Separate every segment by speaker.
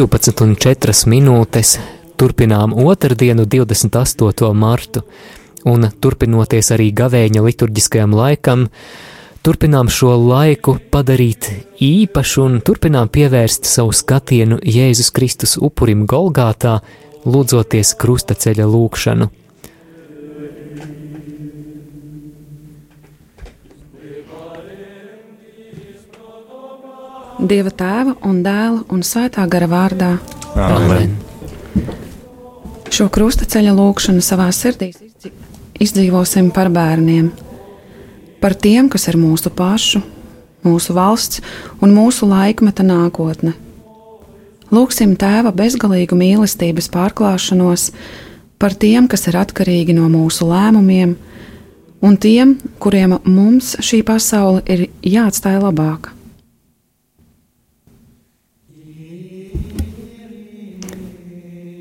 Speaker 1: 12,4 minūtes. Turpinām otrdienu, 28. martu, un turpinoties arī gavēņa liturģiskajam laikam, turpinām šo laiku padarīt īpašu un turpinām pievērst savu skatienu Jēzus Kristus upurim Golgātā, lūdzoties krustaceļa lūgšanu.
Speaker 2: Dieva tēva un dēla un svētā gara vārdā.
Speaker 1: Amen.
Speaker 2: Šo krustaceļa lūgšanu savā sirdī izdzīvosim par bērniem, par tiem, kas ir mūsu pašu, mūsu valsts un mūsu laikmeta nākotne. Lūksim tēva bezgalīgu mīlestības pārklāšanos par tiem, kas ir atkarīgi no mūsu lēmumiem, un tiem, kuriem mums šī pasaule ir jāatstāj labāka.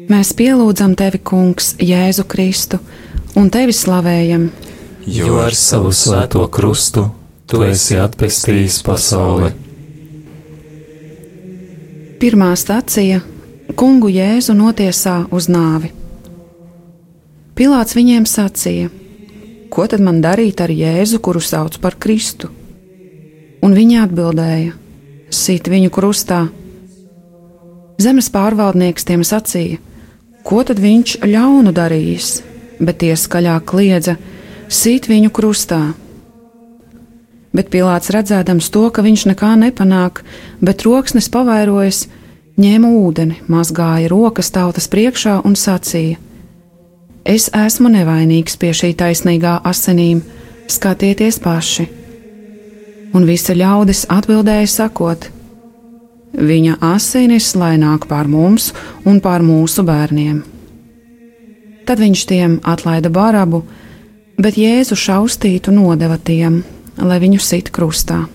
Speaker 2: Mēs pielūdzam tevi, Kungs, Jēzu Kristu, un tevi slavējam.
Speaker 3: Jo ar savu svēto krustu tu esi atpestījis pasauli.
Speaker 2: Pirmā stacija - Kungu Jēzu notiesā uz nāvi. Pilāts viņiem sacīja: Ko tad man darīt ar Jēzu, kuru sauc par Kristu? Un viņi atbildēja: Sit viņu krustā. Zemes pārvaldnieks tiem sacīja: Ko tad viņš ļaunu darījis? Bet tie skaļāk kliedza: Sīt viņu krustā! Bet Pilārs redzēdams to, ka viņš nekā nepanāk, bet troksnis pavairojas, ņēma ūdeni, mazgāja rokas tautas priekšā un sacīja: Es esmu nevainīgs pie šī taisnīgā asinīm, skatieties paši! Un visi ļaudis atbildēja sakot: Viņa asinis lai nāk pār mums un pār mūsu bērniem. Tad viņš tiem atlaida barabu, bet Jēzu šaustītu nodeva tiem, lai viņu sit krustā.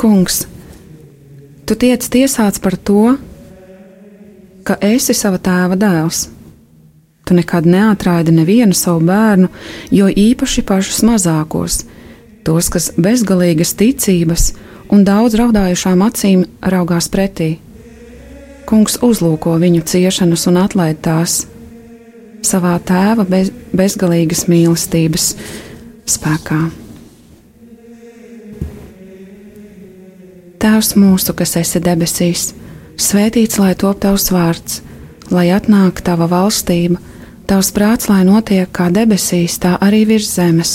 Speaker 2: Kungs, tu tiec tiesāts par to, ka esi sava tēva dēls. Tu nekad neatraidi nevienu savu bērnu, jo īpaši pašus mazākos, tos, kas bezgalīgas ticības un daudz raudājušām acīm raugās pretī. Kungs uzlūko viņu ciešanas un atlaid tās savā tēva bez, bezgalīgas mīlestības spēkā. Tēvs mūsu, kas esi debesīs, svētīts lai top tavs vārds, lai atnāk tava valstība, tavs prāts, lai notiek kā debesīs, tā arī virs zemes.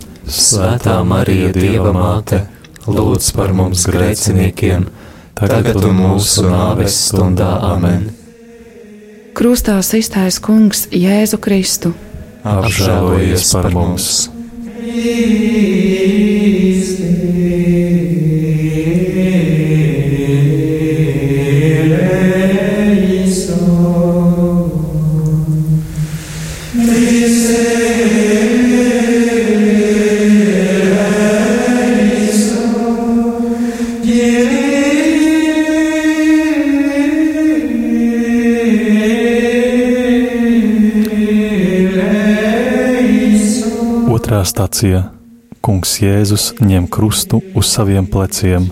Speaker 3: Svētā Marija, Dieva māte, lūdz par mums grēciniekiem, tagad un mūsu nāves stundā Āmen.
Speaker 2: Krustā iztaisa Kungs Jēzu Kristu.
Speaker 3: Apžēlojies par mums!
Speaker 4: Otrā stācija - Kungs Jēzus ņem krustu uz saviem pleciem.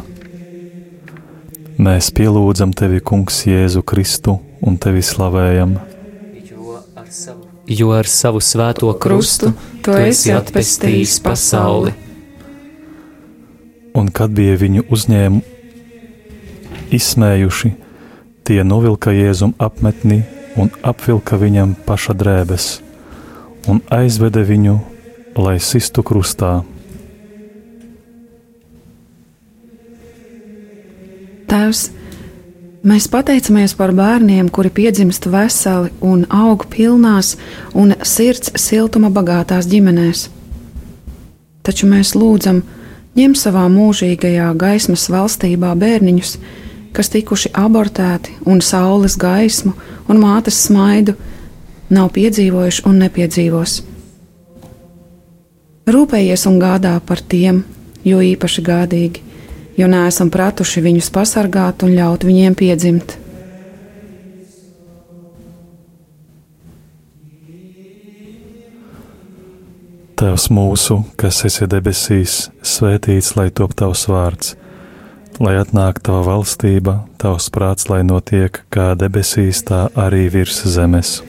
Speaker 4: Mēs pielūdzam tevi, Kungs, Jēzu Kristu un tevi slavējam.
Speaker 1: Jo ar savu svēto krustu tu esi atpestījis pasauli.
Speaker 4: Un kad bija viņu uzņēmu, izsmējuši, tie novilka Jēzum apmetni un apvilka viņam paša drēbes un aizveda viņu, lai sistu krustā.
Speaker 2: Tēvs, mēs pateicamies par bērniem, kuri piedzimst veseli un aug pilnās un sirds siltuma bagātās ģimenēs. Taču mēs lūdzam, ņem savā mūžīgajā gaismas valstībā bērniņus, kas tikuši abortēti un saules gaismu un mātes smaidu nav piedzīvojuši un nepiedzīvos. Rūpējies un gādā par tiem, jo īpaši gādīgi, jo neesam pratuši viņus pasargāt un ļaut viņiem piedzimt.
Speaker 4: Tēvs mūsu, kas esi debesīs, svētīts lai top tavs vārds, lai atnāk tava valstība, tavs prāts, lai notiek kā debesīs, tā arī virs zemes.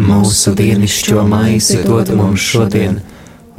Speaker 3: Mūsu dienascho maizi dod mums šodien,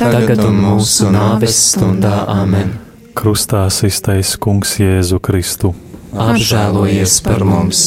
Speaker 3: tagad un mūsu nāves stundā amen.
Speaker 4: Krustā iztais kungs Jēzu Kristu.
Speaker 3: Apžēlojies par mums!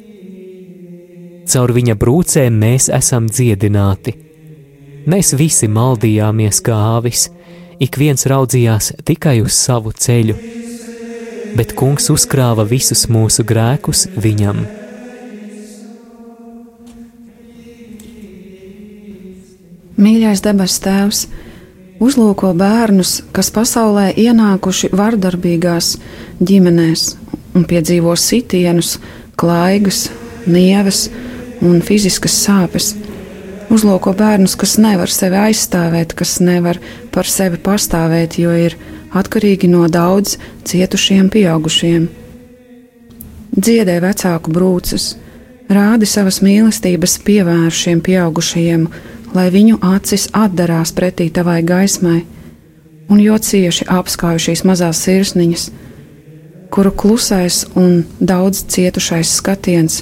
Speaker 1: Caur viņa brūcēm mēs esam dziedināti. Mēs visi maldījāmies kā āvis, ik viens raudzījās tikai uz savu ceļu, bet kungs uzkrāva visus mūsu grēkus viņam.
Speaker 2: Mīļais debes Tēvs, uzlūko bērnus, kas pasaulē ienākuši vardarbīgās ģimenēs un piedzīvo sitienus, klaigas, nieves un fiziskas sāpes. Uzlūko bērnus, kas nevar sevi aizstāvēt, kas nevar par sevi pastāvēt, jo ir atkarīgi no daudz cietušiem pieaugušiem. Dziedē vecāku brūces, rādi savas mīlestības pievēršiem pieaugušajiem, lai viņu acis atdarās pretī tavai gaismai, un jo cieši apskauj šīs mazās sirsniņas, kuru klusais un daudz cietušais skatiens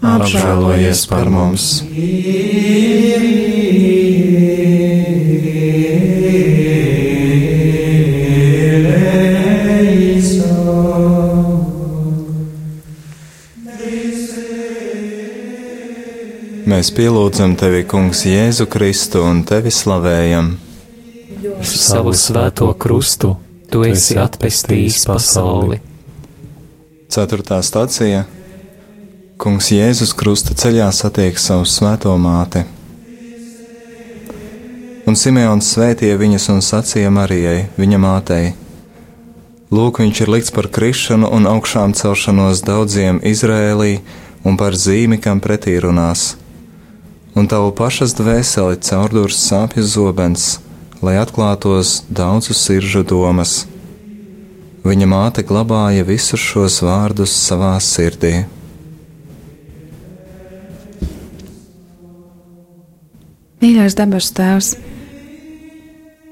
Speaker 3: Apžēlojies par mums! Mēs pielūdzam tevi, Kungs, Jēzu Kristu un tevi slavējam.
Speaker 1: Savu svēto krustu tu esi atpestījis pasauli.
Speaker 3: Ceturtā stācija Kungs Jēzus krusta ceļā satiek savu svēto māti. Un Simeons svētīja viņas un sacīja Marijai, viņa mātei: Lūk, viņš ir likts par krišanu un augšām celšanos daudziem Izrēlī un par zīmi, kam pretī runās. Un tavu pašas dvēseli caurdurs sāpju zobens, lai atklātos daudzu siržu domas. Viņa māte glabāja visus šos vārdus savā sirdī.
Speaker 2: Mīļais debes Tēvs,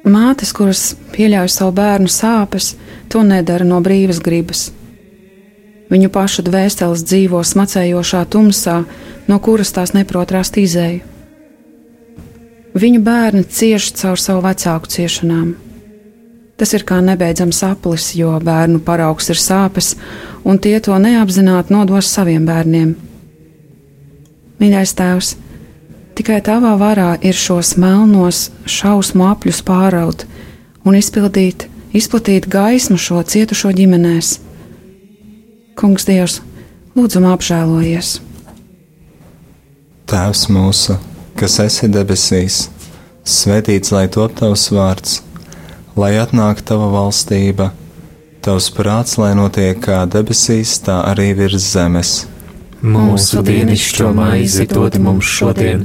Speaker 2: mātes, kuras pieļauj savu bērnu sāpes, to nedara no brīvas gribas. Viņu pašu dvēseles dzīvo smacējošā tumsā, no kuras tās neprot rast izēju. Viņu bērni cieš caur savu vecāku ciešanām. Tas ir kā nebeidzams aplis, jo bērnu paraugs ir sāpes, un tie to neapzināti nodos saviem bērniem. Mīļais Tēvs, tikai tavā varā ir šos melnos šausmu apļus pāraut un izpildīt, izplatīt gaismu šo cietušo ģimenēs. Kungs, Dievs, lūdzu, apžēlojies!
Speaker 3: Tēvs mūsu, kas esi debesīs, svētīts lai top tavs vārds, lai atnāktu tava valstība, tavs prāts, lai notiek kā debesīs, tā arī virs zemes.
Speaker 1: Mūsu dienascho maizi dod mums šodien,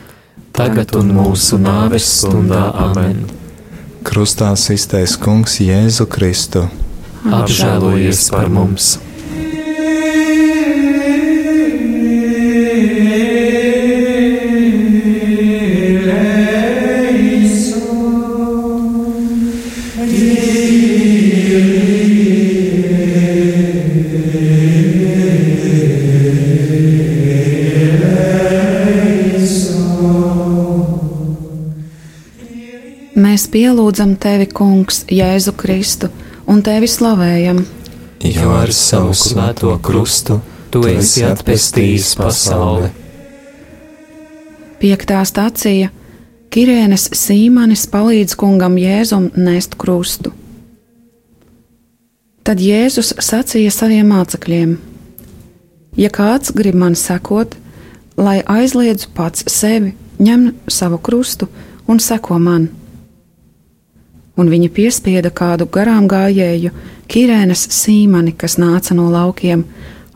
Speaker 1: tagad un mūsu nāves stundā amen.
Speaker 3: Krustā iztaisnē Kungs Jēzu Kristu.
Speaker 1: Apžēlojies par mums!
Speaker 2: Pielūdzam tevi, Kungs, Jēzu Kristu, un tevi slavējam.
Speaker 1: Jo ar savu svēto krustu tu esi atpestījis pasauli.
Speaker 2: Piektā stācija Kirēnes Sīmanis palīdz kungam Jēzum nest krustu. Tad Jēzus sacīja saviem mācekļiem: Ja kāds grib man sekot, lai aizliedzu pats sevi, ņem savu krustu un seko man un viņa piespieda kādu garām gājēju, Kirēnas sīmani, kas nāca no laukiem,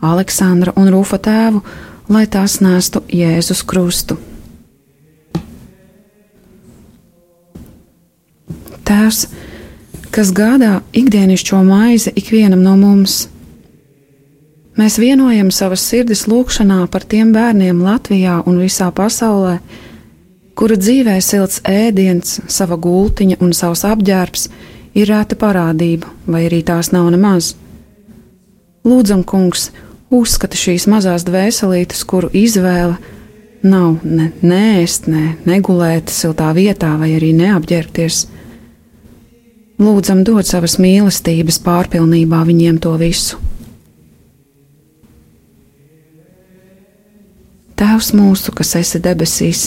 Speaker 2: Aleksandra un Rūfa tēvu, lai tās nestu Jēzus krustu. Tēvs, kas gādā ikdienišķo maizi ikvienam no mums. Mēs vienojam savas sirdis lūgšanā par tiem bērniem Latvijā un visā pasaulē, kura dzīvē silts ēdiens, sava gultiņa un savs apģērbs ir rēta parādība, vai arī tās nav nemaz. Lūdzam, kungs, uzskata šīs mazās dvēselītes, kuru izvēle nav ne nēst, ne negulēt siltā vietā, vai arī neapģērbties. Lūdzam, dod savas mīlestības pārpilnībā viņiem to visu. Tēvs mūsu, kas esi debesīs,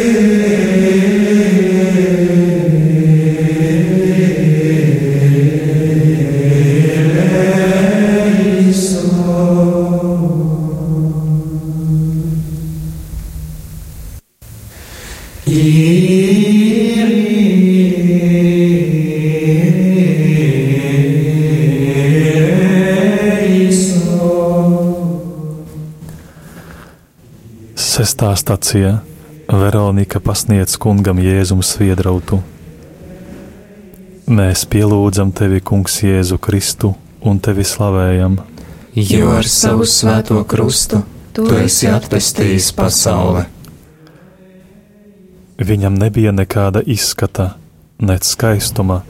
Speaker 4: Sestā stacijā Veronika pasniedz kungam Jēzum sviedrautu. Mēs pielūdzam tevi, Kungs, Jēzu Kristu un tevi slavējam.
Speaker 3: Jo ar savu svēto krustu tu esi atpestījis pasauli.
Speaker 4: Viņam nebija nekāda izskata, nec skaistuma,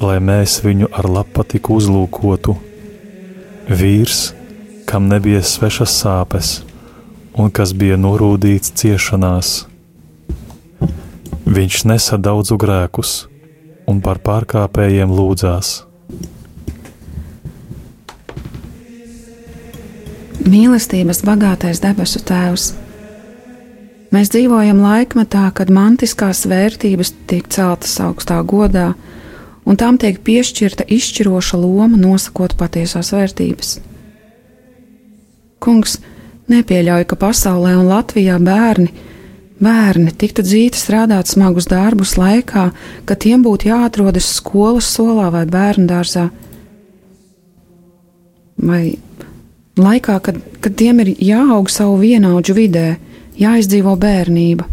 Speaker 4: lai mēs viņu ar lapatiku uzlūkotu. Vīrs, kam nebija svešas sāpes, un kas bija norūdīts ciešanās. Viņš nesa daudzu grēkus un par pārkāpējiem lūdzās.
Speaker 2: Mīlestības bagātais debesu Tēvs. Mēs dzīvojam laikmetā, kad mantiskās vērtības tiek celtas augstā godā, un tām tiek piešķirta izšķiroša loma nosakot patiesās vērtības. Kungs nepieļauj, ka pasaulē un Latvijā bērni, bērni tiktu dzīti strādāt smagus darbus laikā, kad tiem būtu jāatrodas skolas solā vai bērnu dārzā, vai laikā, kad, kad tiem ir jāaug savu vienaudžu vidē, jāizdzīvo bērnība.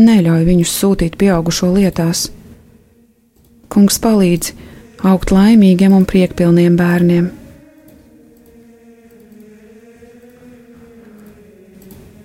Speaker 2: Neļauj viņus sūtīt pieaugušo lietās. Kungs palīdzi augt laimīgiem un priekpilniem bērniem.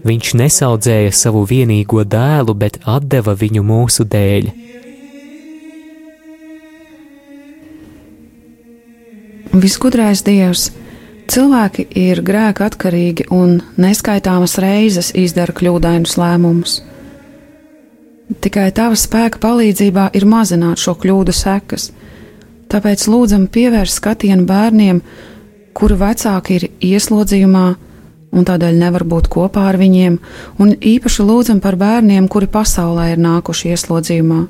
Speaker 1: Viņš nesaudzēja savu vienīgo dēlu, bet deva viņu mūsu dēļ.
Speaker 2: Visgudrais Dievs, cilvēki ir grēka atkarīgi un neskaitāmas reizes izdara kļūdainus lēmumus. Tikai tava spēka palīdzībā ir mazināt šo kļūdu sekas. Tāpēc lūdzam pievērst skatienu bērniem, kuru vecāki ir ieslodzījumā un tādēļ nevar būt kopā ar viņiem, un īpaši lūdzam par bērniem, kuri pasaulē ir nākuši ieslodzījumā.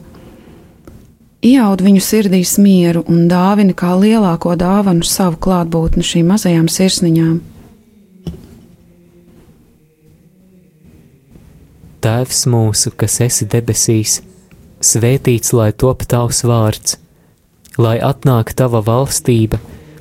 Speaker 2: Ieaud viņu sirdīs mieru un dāvini kā lielāko dāvanu savu klātbūtni šīm mazajām sirsniņām.
Speaker 1: Tēvs mūsu, kas esi debesīs, svētīts lai top tavs vārds, lai atnāk tava valstība,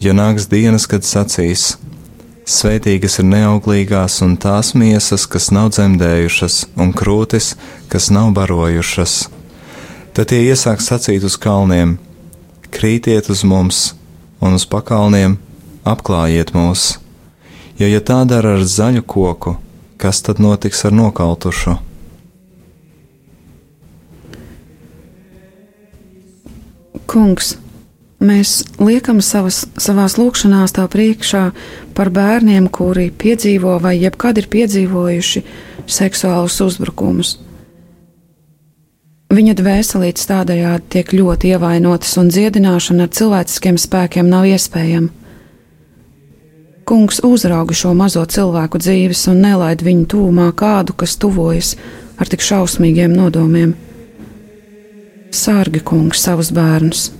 Speaker 3: Jo nāks dienas, kad sacīs: Svētīgas ir neauglīgās un tās miesas, kas nav dzemdējušas, un krūtis, kas nav barojušas. Tad tie iesāks sacīt uz kalniem: Krītiet uz mums, un uz pakalniem apklājiet mūs. Jo, ja tā dara ar zaļu koku, kas tad notiks ar nokautušu?
Speaker 2: Kungs, mēs liekam savas, savās lūkšanās tā priekšā par bērniem, kuri piedzīvo vai jebkad ir piedzīvojuši seksuālus uzbrukumus. Viņa dvēselītes tādējādi tiek ļoti ievainotas, un dziedināšana ar cilvēciskiem spēkiem nav iespējama. Kungs uzrauga šo mazo cilvēku dzīves un nelaid viņu tūmā kādu, kas tuvojas ar tik šausmīgiem nodomiem. Sārgi, kungs, savus bērnus!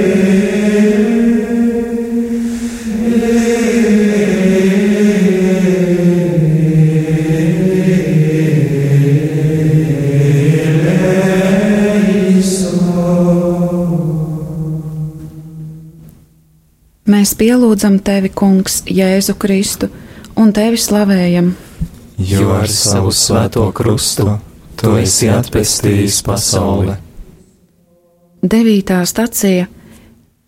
Speaker 2: pielūdzam tevi, Kungs, Jēzu Kristu, un tevi slavējam.
Speaker 3: Jo ar savu svēto krustu tu esi atpestījis pasauli.
Speaker 2: Devītā stacija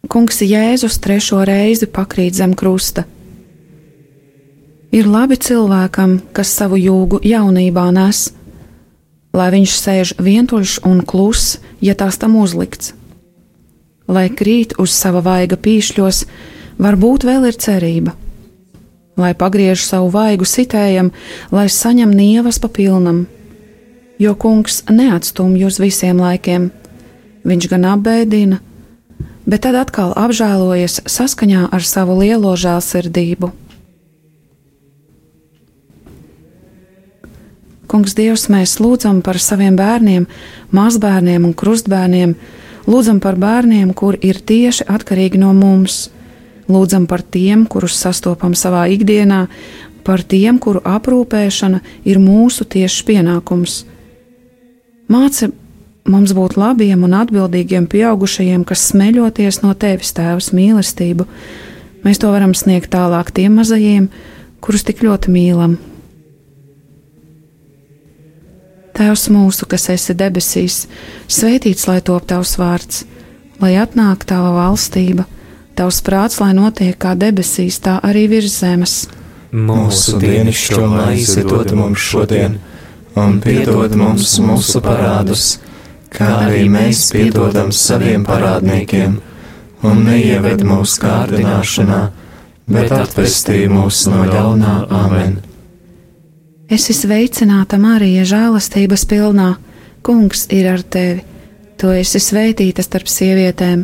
Speaker 2: Kungs Jēzus trešo reizi pakrīt zem krusta. Ir labi cilvēkam, kas savu jūgu jaunībā nes, lai viņš sēž vientuļš un kluss, ja tās tam uzlikts. Lai krīt uz sava vaiga pīšļos, varbūt vēl ir cerība. Lai pagriež savu vaigu sitējam, lai saņem nievas pa pilnam, jo kungs neatstumj uz visiem laikiem. Viņš gan apbēdina, bet tad atkal apžēlojas saskaņā ar savu lielo žēlsirdību. Kungs, Dievs, mēs lūdzam par saviem bērniem, mazbērniem un krustbērniem, lūdzam par bērniem, kur ir tieši atkarīgi no mums, lūdzam par tiem, kurus sastopam savā ikdienā, par tiem, kuru aprūpēšana ir mūsu tiešs pienākums. Māci mums būt labiem un atbildīgiem pieaugušajiem, kas smeļoties no tevis, Tēvs, mīlestību. Mēs to varam sniegt tālāk tiem mazajiem, kurus tik ļoti mīlam. Tēvs mūsu, kas esi debesīs, svētīts lai top tavs vārds, lai atnāk tava valstība, tavs prāts, lai notiek kā debesīs, tā arī virs zemes.
Speaker 3: Mūsu dienascho maizi dod mums šodien, un piedod mums mūsu parādus, kā arī mēs piedodam saviem parādniekiem, un neieved mūsu kārdināšanā, bet atvestī mūs no ļaunā amen.
Speaker 2: Es esmu sveicināta Marija, žēlastības pilnā. Kungs ir ar tevi. Tu esi svētīta starp sievietēm,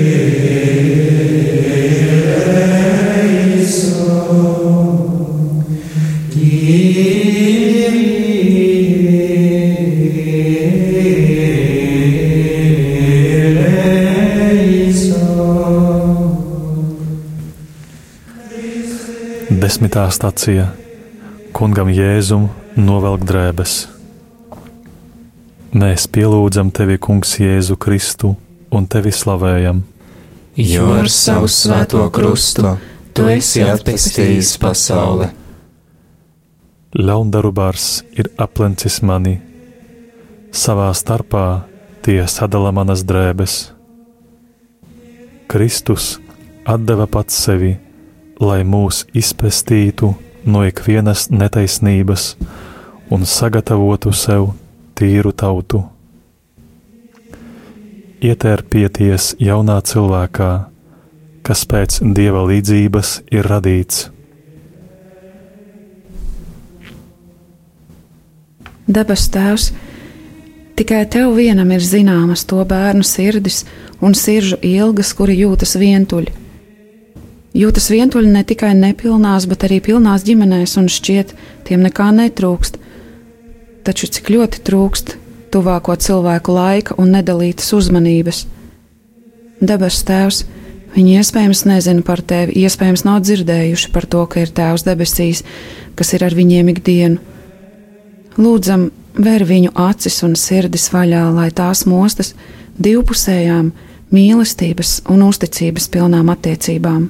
Speaker 4: Desmitā stācija Kungam Jēzum novelk drēbes. Mēs pielūdzam tevi, Kungs, Jēzu Kristu un tevi slavējam.
Speaker 3: Jo ar savu svēto krustu tu esi atpestījis pasauli.
Speaker 4: Ļaundaru bars ir aplencis mani, savā starpā tie sadala manas drēbes. Kristus deva pats sevi, lai mūs izpestītu no ikvienas netaisnības un sagatavotu sev tīru tautu. Ietērpieties jaunā cilvēkā, kas pēc dieva līdzības ir radīts.
Speaker 2: Dabas Tēvs, tikai Tev vienam ir zināmas to bērnu sirdis un sirdžu ilgas, kuri jūtas vientuļi. Jūtas vientuļi ne tikai nepilnās, bet arī pilnās ģimenēs, un šķiet, tiem nekā netrūkst. Taču cik ļoti trūkst tuvāko cilvēku laika un nedalītas uzmanības. Dabas Tēvs, viņi iespējams nezina par Tevi, iespējams nav dzirdējuši par to, ka ir Tēvs debesīs, kas ir ar viņiem ikdienu. Lūdzam, ver viņu acis un sirdis vaļā, lai tās mostas divpusējām mīlestības un uzticības pilnām attiecībām.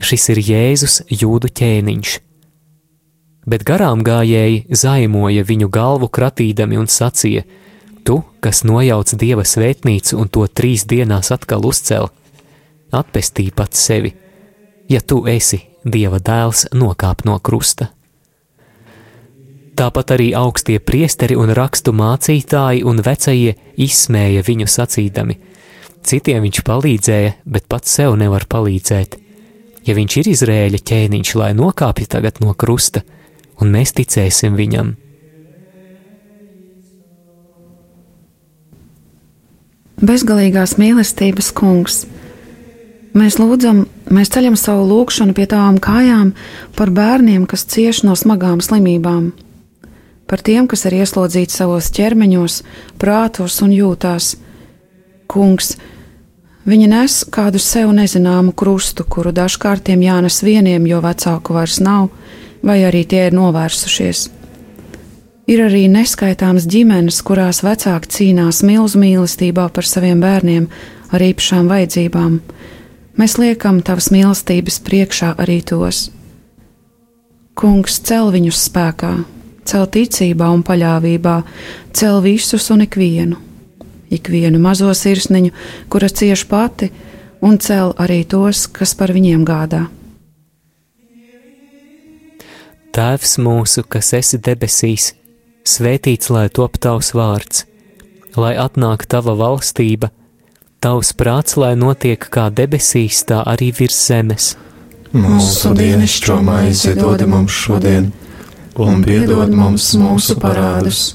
Speaker 1: šis ir Jēzus jūdu ķēniņš. Bet garām gājēji zaimoja viņu galvu kratīdami un sacīja: Tu, kas nojauc dieva svētnīcu un to trīs dienās atkal uzcēl, atpestī pats sevi, ja tu esi dieva dēls, nokāp no krusta. Tāpat arī augstie priesteri un rakstu mācītāji un vecie izsmēja viņu sacīdami: Citiem viņš palīdzēja, bet pats sev nevar palīdzēt ja viņš ir Izrēļa ķēniņš, lai nokāpja tagad no krusta, un mēs ticēsim viņam.
Speaker 2: Bezgalīgās mīlestības kungs, mēs lūdzam, mēs ceļam savu lūgšanu pie tām kājām par bērniem, kas cieš no smagām slimībām, par tiem, kas ir ieslodzīti savos ķermeņos, prātos un jūtās. Kungs, Viņa nes kādu sev nezināmu krustu, kuru dažkārt tiem jānes vieniem, jo vecāku vairs nav, vai arī tie ir novērsušies. Ir arī neskaitāmas ģimenes, kurās vecāki cīnās milzu mīlestībā par saviem bērniem ar īpašām vajadzībām. Mēs liekam tavas mīlestības priekšā arī tos. Kungs cel viņus spēkā, cel ticībā un paļāvībā, cel visus un ikvienu, ikvienu mazo sirsniņu, kura cieš pati, un cel arī tos, kas par viņiem gādā.
Speaker 1: Tēvs mūsu, kas esi debesīs, svētīts lai top tavs vārds, lai atnāk tava valstība, tavs prāts, lai notiek kā debesīs, tā arī virs zemes.
Speaker 3: Mūsu dienascho maizi dod mums šodien, un piedod mums mūsu parādus,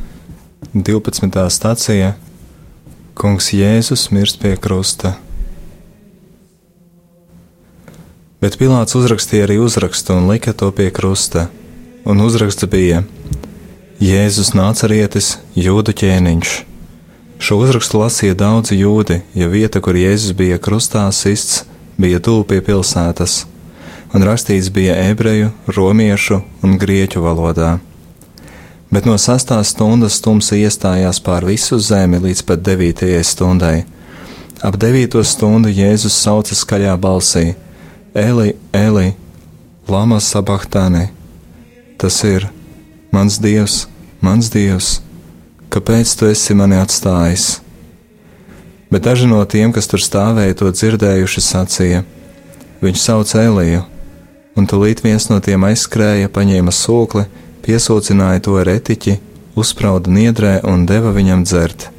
Speaker 3: 12. stācija Kungs Jēzus mirst pie krusta. Bet Pilārs uzrakstīja arī uzrakstu un lika to pie krusta. Un uzraksts bija: Jēzus nācarietis, jūdu ķēniņš. Šo uzrakstu lasīja daudzi jūdi, jo vieta, kur Jēzus bija krustā sists, bija tuvu pie pilsētas, un rakstīts bija ebreju, romiešu un grieķu valodā bet no sastās stundas tumsa iestājās pār visu zemi līdz pat devītajai stundai. Ap devīto stundu Jēzus sauca skaļā balsī: Eli, Eli, Lama sabachtāne! Tas ir mans dievs, mans dievs, kāpēc tu esi mani atstājis? Bet daži no tiem, kas tur stāvēja, to dzirdējuši, sacīja: Viņš sauc Eliju, un tūlīt viens no tiem aizskrēja, paņēma sūkli, piesūcināja to ar etiķi, uzsprauda niedrē un deva viņam dzert,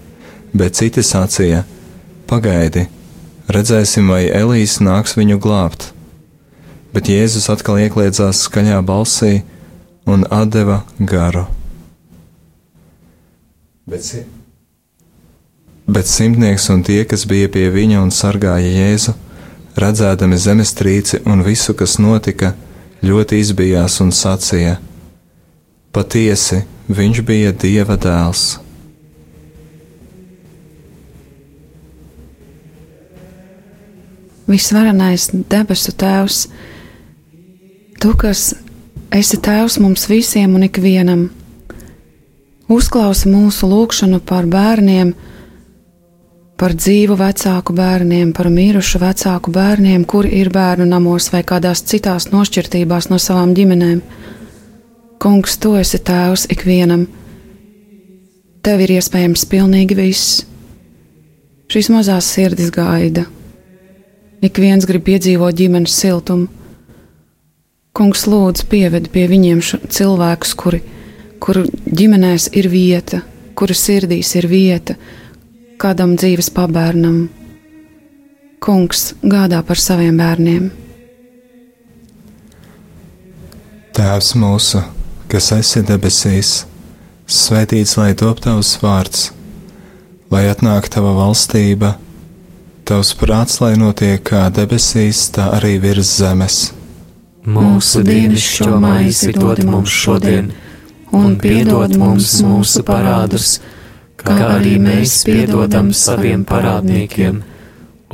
Speaker 3: bet citi sacīja: Pagaidi, redzēsim, vai Elīs nāks viņu glābt. Bet Jēzus atkal iekļiedzās skaļā balsī un deva garu. Bet, bet simtnieks un tie, kas bija pie viņa un sargāja Jēzu, redzēdami zemestrīci un visu, kas notika, ļoti izbijās un sacīja: Patiesi, viņš bija Dieva dēls.
Speaker 2: Visvarenais debesu Tēvs, Tu, kas esi Tēvs mums visiem un ikvienam, uzklausi mūsu lūgšanu par bērniem, par dzīvu vecāku bērniem, par mirušu vecāku bērniem, kuri ir bērnu namos vai kādās citās nošķirtībās no savām ģimenēm. Kungs, tu esi tēvs ikvienam. Tev ir iespējams pilnīgi viss. Šīs mazās sirdis gaida. Ik viens grib piedzīvot ģimenes siltumu. Kungs lūdz pieved pie viņiem cilvēkus, kuri, kuru ģimenēs ir vieta, kuru sirdīs ir vieta, kādam dzīves pabērnam. Kungs gādā par saviem bērniem.
Speaker 3: Tēvs mūsu! Kas esi debesīs, svētīts lai top tavs vārds, lai atnāk tava valstība, tavs prāts, lai notiek kā debesīs, tā arī virs zemes.
Speaker 1: Mūsu dienascho maizi dod mums šodien, un piedod mums mūsu parādus, kā arī mēs piedodam saviem parādniekiem,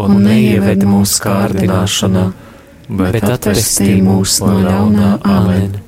Speaker 1: un neieved mūsu kārdināšanā, bet atvestī mūs no ļaunā amen.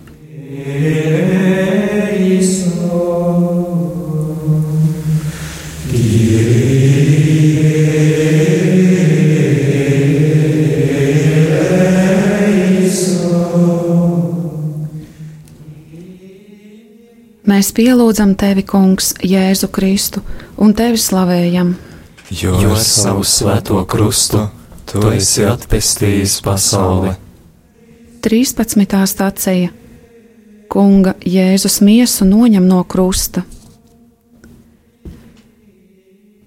Speaker 2: Mēs pielūdzam tevi, Kungs, Jēzu Kristu un tevi slavējam.
Speaker 3: Jo ar savu svēto krustu tu esi atpestījis pasauli.
Speaker 2: 13. stācija Kunga Jēzus miesu noņem no krusta.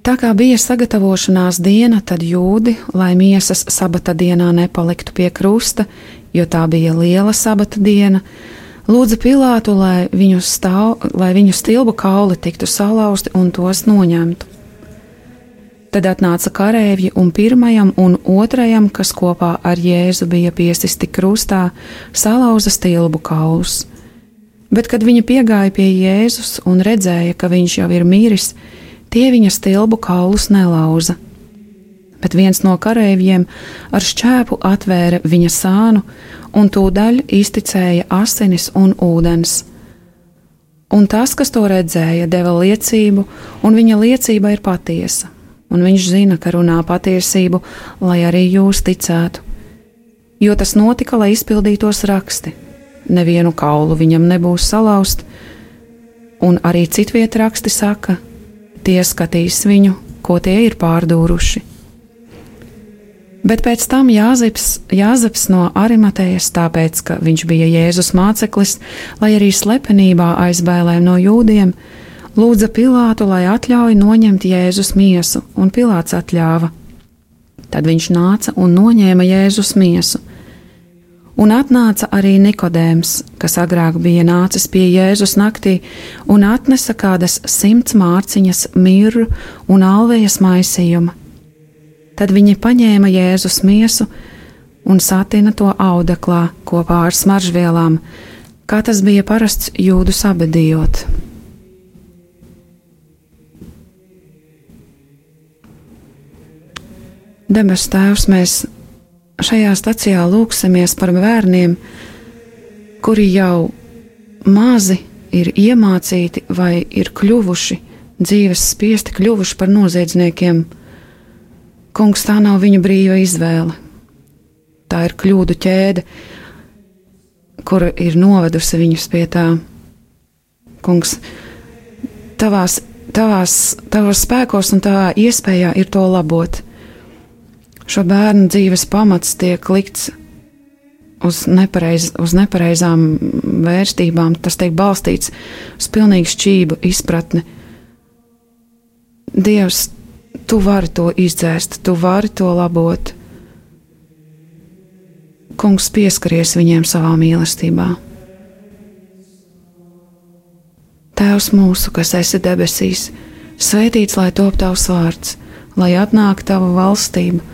Speaker 2: Tā kā bija sagatavošanās diena, tad jūdi, lai miesas sabata dienā nepaliktu pie krusta, jo tā bija liela sabata diena, lūdza Pilātu, lai viņu, stāv, lai viņu stilbu kauli tiktu salauzti un tos noņemtu. Tad atnāca kareivji un pirmajam un otrajam, kas kopā ar Jēzu bija piesisti krustā, salauza stilbu kaulus. Bet, kad viņi piegāja pie Jēzus un redzēja, ka viņš jau ir miris, tie viņa stilbu kaulus nelauza. Bet viens no kareiviem ar šķēpu atvēra viņa sānu, un tūdaļ izticēja asinis un ūdens. Un tas, kas to redzēja, deva liecību, un viņa liecība ir patiesa, un viņš zina, ka runā patiesību, lai arī jūs ticētu. Jo tas notika, lai izpildītos raksti. Nevienu kaulu viņam nebūs salauzt, un arī citvieta raksti saka, tie skatīs viņu, ko tie ir pārdūruši. Bet pēc tam Jāzips, Jāzeps no Arimatejas, tāpēc, ka viņš bija Jēzus māceklis, lai arī slepenībā aizbēlēm no jūdiem, lūdza Pilātu, lai atļauj noņemt Jēzus miesu, un Pilāts atļāva. Tad viņš nāca un noņēma Jēzus miesu. Un atnāca arī Nikodēms, kas agrāk bija nācis pie Jēzus naktī, un atnesa kādas simts mārciņas mirru un alvejas maisījuma. Tad viņi paņēma Jēzus miesu un satina to audeklā kopā ar smaržvielām, kā tas bija parasts jūdu sabedījot. Debes Tēvs, mēs šajā stacijā lūksimies par bērniem, kuri jau mazi ir iemācīti vai ir kļuvuši dzīves spiesti, kļuvuši par noziedzniekiem. Kungs, tā nav viņu brīva izvēle. Tā ir kļūdu ķēde, kura ir novedusi viņus pie tā. Kungs, tavās, tavās, tavos spēkos un tavā iespējā ir to labot šo bērnu dzīves pamats tiek likts uz, nepareiz, uz nepareizām vērtībām, tas tiek balstīts uz pilnīgi šķību izpratni. Dievs, tu vari to izdzēst, tu vari to labot. Kungs pieskaries viņiem savā mīlestībā. Tēvs mūsu, kas esi debesīs, svētīts lai top tavs vārds, lai atnāktu tava valstība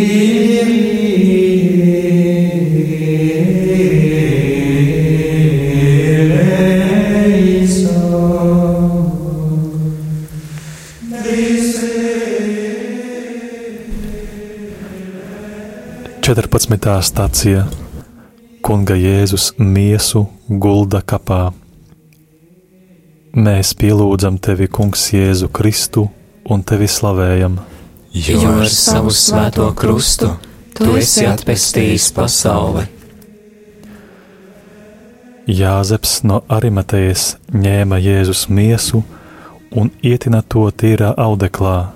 Speaker 4: 14. stācija Kunga Jēzus miesu gulda kapā. Mēs pielūdzam tevi, Kungs, Jēzu Kristu un tevi slavējam.
Speaker 3: Jo ar savu svēto krustu tu esi atpestījis pasauli.
Speaker 4: Jāzeps no Arimatejas ņēma Jēzus miesu un ietina to tīrā audeklā,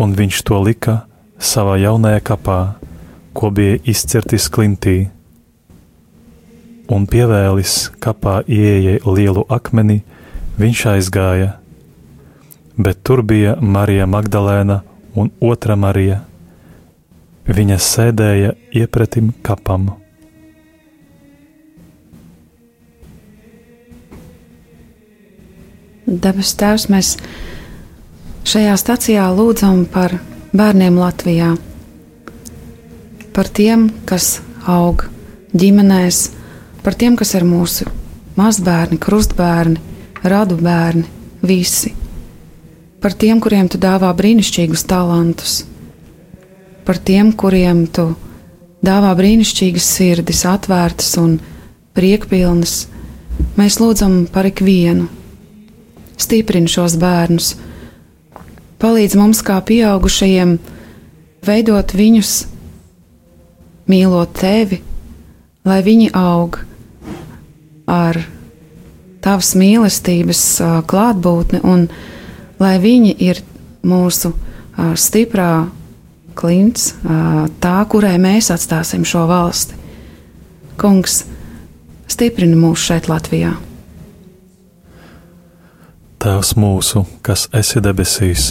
Speaker 4: un viņš to lika savā jaunajā kapā, ko bija izcirtis klintī, un pievēlis kapā ieejai lielu akmeni, viņš aizgāja, bet tur bija Marija Magdalēna un otra Marija, viņa sēdēja iepretim kapam.
Speaker 2: Debes Tēvs, mēs šajā stacijā lūdzam par bērniem Latvijā, par tiem, kas aug ģimenēs, par tiem, kas ir mūsu mazbērni, krustbērni, radu bērni, visi, par tiem, kuriem tu dāvā brīnišķīgus talantus, par tiem, kuriem tu dāvā brīnišķīgas sirdis, atvērtas un priekpilnas. Mēs lūdzam par ikvienu. Stiprini šos bērnus, palīdz mums, kā pieaugušajiem, veidot viņus, mīlot tevi, lai viņi aug ar tavas mīlestības klātbūtni, un lai viņi ir mūsu stiprā klints, tā, kurai mēs atstāsim šo valsti. Kungs, stiprini mūs šeit, Latvijā!
Speaker 4: Tēvs mūsu, kas esi debesīs,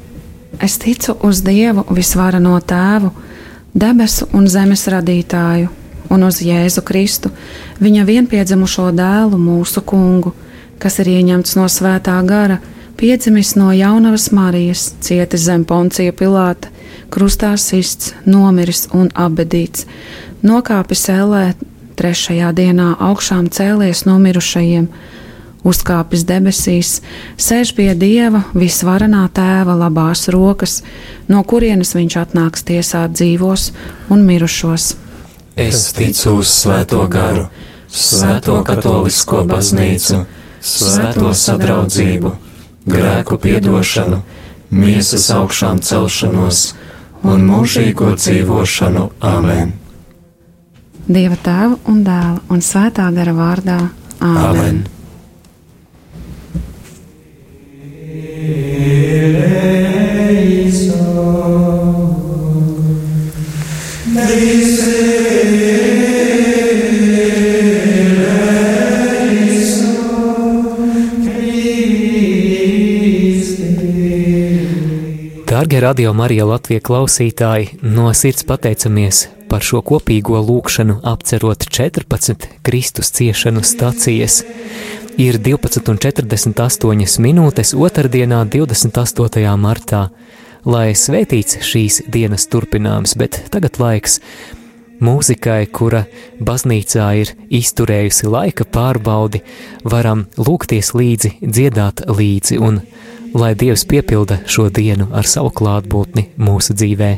Speaker 2: Es ticu uz Dievu visvarano tēvu, debesu un zemes radītāju, un uz Jēzu Kristu, viņa vienpiedzimušo dēlu, mūsu kungu, kas ir ieņemts no svētā gara, piedzimis no jaunavas Marijas, cietis zem poncija Pilāta, krustā sists, nomiris un apbedīts, nokāpis ellē, trešajā dienā augšām cēlies no mirušajiem uzkāpis debesīs, sēž pie Dieva visvarenā tēva labās rokas, no kurienes viņš atnāks tiesāt dzīvos un mirušos.
Speaker 3: Es ticu uz Svēto garu, Svēto katolisko baznīcu, Svēto sadraudzību, grēku piedošanu, miesas augšām celšanos un mūžīgo dzīvošanu. Amen!
Speaker 2: Dieva tēva un dēla un svētā gara vārdā. Āmen! Amen.
Speaker 1: Dārgie radio Marija Latvijas klausītāji, no sirds pateicamies par šo kopīgo lūkšanu, apcerot 14 Kristus ciešanu stacijas. Ir 12,48 minūtes otrdienā, 28. martā, lai svētīts šīs dienas turpinājums, bet tagad laiks mūzikai, kura baznīcā ir izturējusi laika pārbaudi, varam lūgties līdzi, dziedāt līdzi un lai Dievs piepilda šo dienu ar savu klātbūtni mūsu dzīvē.